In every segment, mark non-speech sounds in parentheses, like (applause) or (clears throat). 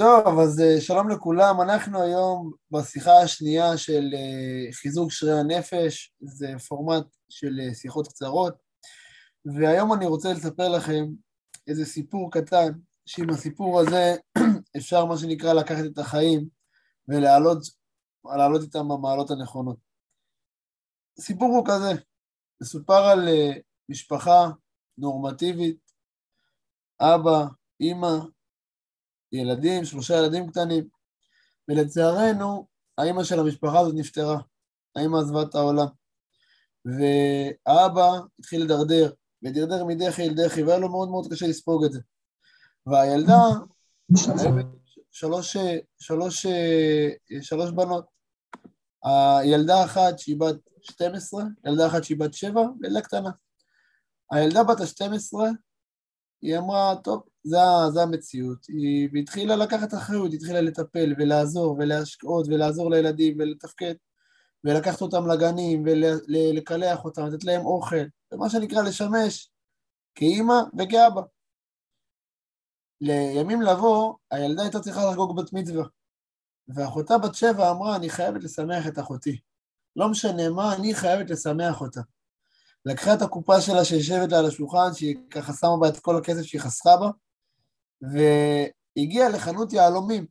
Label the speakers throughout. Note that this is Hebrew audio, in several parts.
Speaker 1: טוב, אז אה, שלום לכולם. אנחנו היום בשיחה השנייה של אה, חיזוק שרירי הנפש, זה פורמט של אה, שיחות קצרות, והיום אני רוצה לספר לכם איזה סיפור קטן, שעם הסיפור הזה (clears throat) אפשר, מה שנקרא, לקחת את החיים ולהעלות איתם במעלות הנכונות. הסיפור הוא כזה, מסופר על משפחה נורמטיבית, אבא, אימא, ילדים, שלושה ילדים קטנים, ולצערנו, האימא של המשפחה הזאת נפטרה, האימא עזבה את העולם. והאבא התחיל לדרדר, ודרדר מדחי אל דחי, והיה לו מאוד מאוד קשה לספוג את זה. והילדה, שלוש, שלוש, שלוש בנות. הילדה אחת שהיא בת 12, ילדה אחת שהיא בת 7, וילדה קטנה. הילדה בת ה-12, היא אמרה, טוב, זה, זה המציאות. היא, והתחילה לקחת אחריות, התחילה לטפל ולעזור ולהשקעות ולעזור לילדים ולתפקד ולקחת אותם לגנים ולקלח אותם, לתת להם אוכל, ומה שנקרא לשמש כאימא וכאבא. לימים לבוא, הילדה הייתה צריכה לחגוג בת מצווה, ואחותה בת שבע אמרה, אני חייבת לשמח את אחותי. לא משנה מה, אני חייבת לשמח אותה. לקחה את הקופה שלה שיושבת לה על השולחן, שהיא ככה שמה בה את כל הכסף שהיא חסכה בה, והגיעה לחנות יהלומים.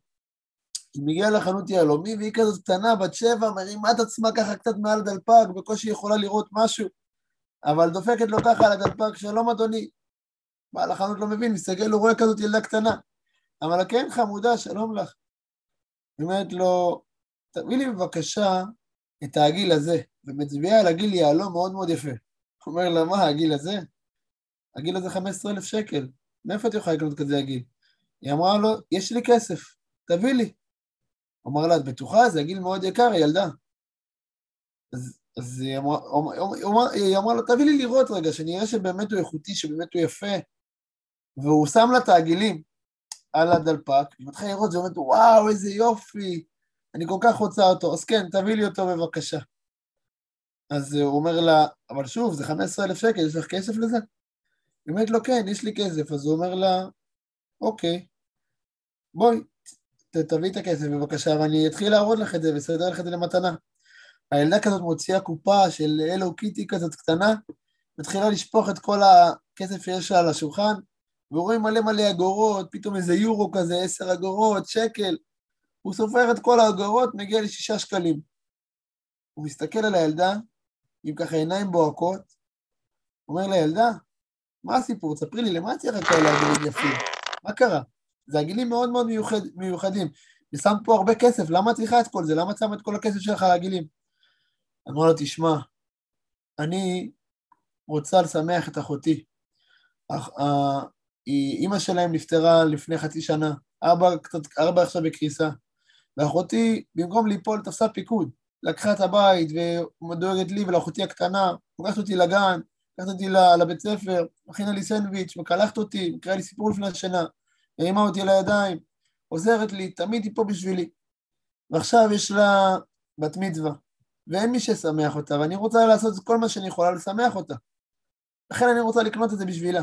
Speaker 1: היא מגיעה לחנות יהלומים, והיא כזאת קטנה, בת שבע, מרימה את עצמה ככה קצת מעל דלפק, בקושי יכולה לראות משהו, אבל דופקת לו ככה על הדלפק, שלום אדוני. בעל החנות לא מבין, מסתכל, הוא רואה כזאת ילדה קטנה. אבל כן, חמודה, שלום לך. היא אומרת לו, תביא לי בבקשה את העגיל הזה, ומצביעה על עגיל יהלום מאוד מאוד יפה. הוא אומר לה, מה, הגיל הזה? הגיל הזה 15,000 שקל, מאיפה את יכולה לקנות כזה הגיל? היא אמרה לו, יש לי כסף, תביא לי. אמר לה, את בטוחה? זה הגיל מאוד יקר, ילדה. אז, אז היא, אמרה, היא אמרה לו, תביא לי לראות רגע, שנראה שבאמת הוא איכותי, שבאמת הוא יפה. והוא שם לה את העגילים על הדלפק, היא מתחילה לראות, זה אומרת, וואו, איזה יופי, אני כל כך רוצה אותו, אז כן, תביא לי אותו בבקשה. אז הוא אומר לה, אבל שוב, זה 15,000 שקל, יש לך כסף לזה? היא אומרת לו, כן, יש לי כסף. אז הוא אומר לה, אוקיי, בואי, תביאי את הכסף בבקשה, ואני אתחיל להראות לך את זה ואסדר לך את זה למתנה. הילדה כזאת מוציאה קופה של אלו קיטי כזאת קטנה, מתחילה לשפוך את כל הכסף שיש לה על השולחן, ורואים מלא מלא אגורות, פתאום איזה יורו כזה, עשר אגורות, שקל. הוא סופר את כל האגורות, מגיע לשישה שקלים. הוא מסתכל על הילדה, עם ככה עיניים בוהקות, אומר לילדה, מה הסיפור? ספרי לי, למה את צריכה כאלה עגילים יפים? מה קרה? זה עגילים מאוד מאוד מיוחד, מיוחדים. ושמת פה הרבה כסף, למה צריכה את כל זה? למה את שמה את כל הכסף שלך על עגילים? אמרו לו, תשמע, אני רוצה לשמח את אחותי. אח, אה, אימא שלהם נפטרה לפני חצי שנה, אבא, קצת, אבא עכשיו בקריסה, ואחותי, במקום ליפול, תפסה פיקוד. לקחה את הבית ודואגת לי ולאחותי הקטנה, פוגשת אותי לגן, לקחת אותי לבית ספר, מכינה לי סנדוויץ', מקלחת אותי, מקריאה לי סיפור לפני השינה, הרימה אותי על הידיים, עוזרת לי, תמיד היא פה בשבילי. ועכשיו יש לה בת מצווה, ואין מי שישמח אותה, ואני רוצה לעשות כל מה שאני יכולה לשמח אותה. לכן אני רוצה לקנות את זה בשבילה.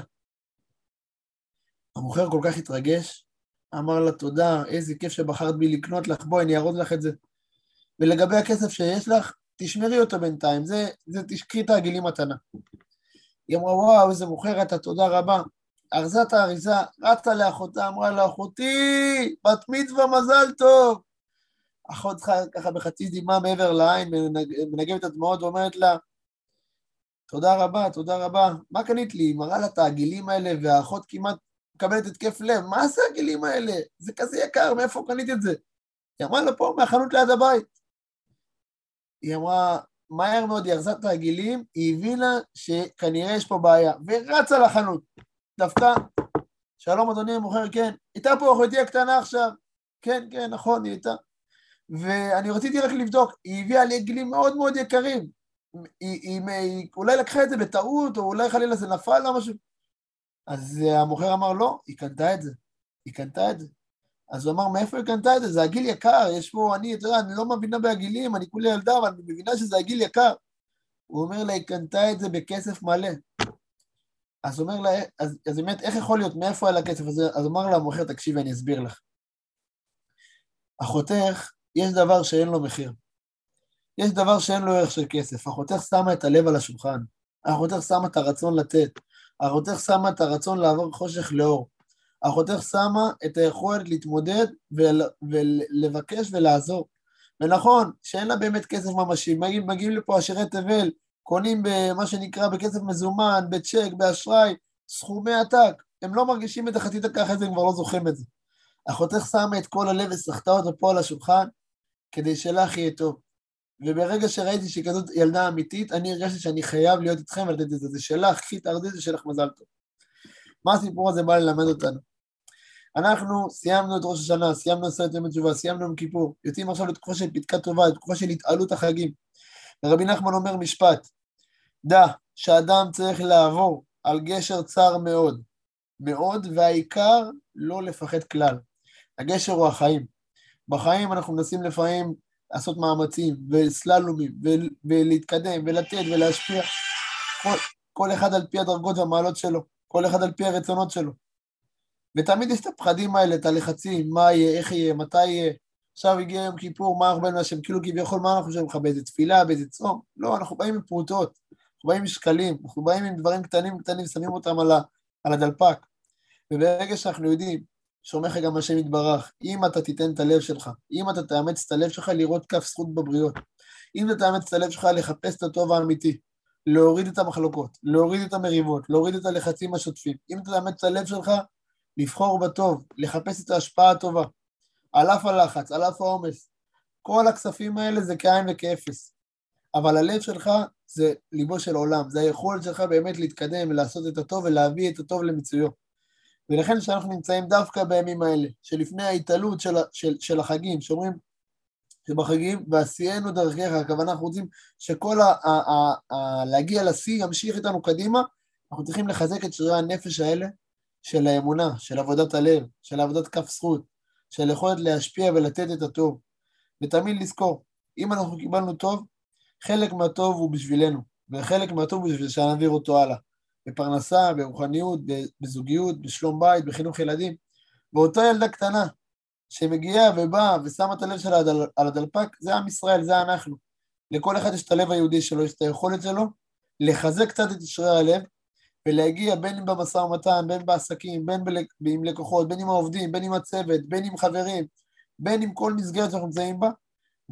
Speaker 1: המוכר כל כך התרגש, אמר לה תודה, איזה כיף שבחרת בי לקנות לך, בואי אני ארוז לך את זה. ולגבי הכסף שיש לך, תשמרי אותו בינתיים, זה, זה תשקחי את העגילים מתנה. היא אמרה, וואו, איזה מוכרת, תודה רבה. ארזה את האריזה, רצה לאחותה, אמרה לה, אחותי, בת מצווה, מזל טוב. אחות צריכה ככה בחצי דמעה מעבר לעין, מנגבת את הדמעות ואומרת לה, תודה רבה, תודה רבה. מה קנית לי? היא מראה לה את העגילים האלה, והאחות כמעט מקבלת התקף לב. מה זה העגילים האלה? זה כזה יקר, מאיפה קנית את זה? היא אמרה לה, פה, מהחנות ליד הבית. היא אמרה, מהר מאוד היא ארזה את העגילים, היא הבינה שכנראה יש פה בעיה, ורצה לחנות. דווקא, שלום אדוני המוכר, כן, הייתה פה אחותי הקטנה עכשיו, כן, כן, נכון, היא הייתה. ואני רציתי רק לבדוק, היא הביאה לי עגילים מאוד מאוד יקרים. היא, היא, היא אולי לקחה את זה בטעות, או אולי חלילה זה נפל או משהו. אז המוכר אמר, לא, היא קנתה את זה. היא קנתה את זה. אז הוא אמר, מאיפה היא קנתה את זה? זה הגיל יקר, יש פה, אני, אתה יודע, אני לא מבינה בעגילים, אני כולי ילדה, אבל אני מבינה שזה הגיל יקר. הוא אומר לה, היא קנתה את זה בכסף מלא. אז אומר לה, אז, אז באמת, איך יכול להיות, מאיפה היה לה כסף הזה? אז אמר לה, המוכר, תקשיבי, אני אסביר לך. החותך, יש דבר שאין לו מחיר. יש דבר שאין לו ערך של כסף. החותך שמה את הלב על השולחן. החותך שמה את הרצון לתת. החותך שמה את הרצון לעבור חושך לאור. החותך שמה את היכולת להתמודד ול, ולבקש ולעזור. ונכון שאין לה באמת כסף ממשי, מגיעים, מגיעים לפה עשירי תבל, קונים במה שנקרא בכסף מזומן, בצ'ק, באשראי, סכומי עתק, הם לא מרגישים את החצי דקה אחרי זה, הם כבר לא זוכרים את זה. אחותך שמה את כל הלב וסחטה אותו פה על השולחן, כדי שלך יהיה טוב. וברגע שראיתי שהיא כזאת ילדה אמיתית, אני הרגשתי שאני חייב להיות איתכם ולתת את זה. זה שלך, קחי את זה שלך מזל טוב. מה הסיפור הזה בא ללמד אותנו? אנחנו סיימנו את ראש השנה, סיימנו עשרת ימי תשובה, סיימנו יום כיפור, יוצאים עכשיו לתקופה של פתקה טובה, לתקופה של התעלות החגים. ורבי נחמן אומר משפט, דע שאדם צריך לעבור על גשר צר מאוד, מאוד, והעיקר לא לפחד כלל. הגשר הוא החיים. בחיים אנחנו מנסים לפעמים לעשות מאמצים וסללומים ולהתקדם ולתת ולהשפיע. כל, כל אחד על פי הדרגות והמעלות שלו, כל אחד על פי הרצונות שלו. ותמיד יש את הפחדים האלה, את הלחצים, מה יהיה, איך יהיה, מתי יהיה. עכשיו הגיע יום כיפור, מה אנחנו באים להשם? כאילו כביכול, מה אנחנו חושבים לך, באיזה תפילה, באיזה צום? לא, אנחנו באים עם פרוטות, אנחנו באים עם שקלים, אנחנו באים עם דברים קטנים קטנים, שמים אותם על, ה, על הדלפק. וברגע שאנחנו יודעים, שאומר גם השם יתברך, אם אתה תיתן את הלב שלך, אם אתה תאמץ את הלב שלך לראות כף זכות בבריות, אם אתה תאמץ את הלב שלך לחפש את הטוב האמיתי, להוריד את המחלוקות, להוריד את המריבות, להוריד את הלחצים השוטפים, אם תאמץ את הלב שלך לבחור בטוב, לחפש את ההשפעה הטובה, על אף הלחץ, על אף העומס, כל הכספים האלה זה כאין וכאפס. אבל הלב שלך זה ליבו של עולם, זה היכולת שלך באמת להתקדם ולעשות את הטוב ולהביא את הטוב למיצויו. ולכן כשאנחנו נמצאים דווקא בימים האלה, שלפני ההתעלות של, של, של החגים, שאומרים שבחגים, ועשיינו דרכך, הכוונה אנחנו רוצים שכל ה... ה, ה, ה להגיע לשיא ימשיך איתנו קדימה, אנחנו צריכים לחזק את שרירי הנפש האלה של האמונה, של עבודת הלב, של עבודת כף זכות, של יכולת להשפיע ולתת את הטוב. ותמיד לזכור, אם אנחנו קיבלנו טוב, חלק מהטוב הוא בשבילנו, וחלק מהטוב הוא בשביל שנעביר אותו הלאה. בפרנסה, ברוחניות, בזוגיות, בשלום בית, בחינוך ילדים. ואותה ילדה קטנה שמגיעה ובאה ושמה את הלב שלה על הדלפק, זה עם ישראל, זה אנחנו. לכל אחד יש את הלב היהודי שלו, יש את היכולת שלו לחזק קצת את ישרי הלב ולהגיע בין אם במשא ומתן, בין בעסקים, בין בל... עם לקוחות, בין עם העובדים, בין עם הצוות, בין עם חברים, בין עם כל מסגרת שאנחנו נמצאים בה,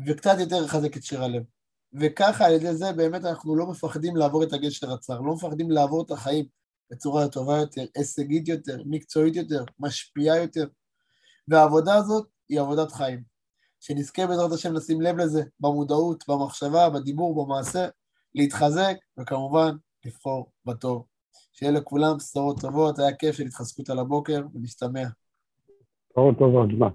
Speaker 1: וקצת יותר לחזק את שיר הלב. וככה על ידי זה באמת אנחנו לא מפחדים לעבור את הגשר הצר, לא מפחדים לעבור את החיים בצורה טובה יותר, הישגית יותר, מקצועית יותר, משפיעה יותר. והעבודה הזאת היא עבודת חיים. שנזכה בעזרת השם לשים לב לזה במודעות, במחשבה, בדיבור, במעשה, להתחזק, וכמובן לבחור בטוב. שיהיה לכולם בשורות טובות, היה כיף של התחזקות על הבוקר, ונשתמע.
Speaker 2: בשורות טובות, מה?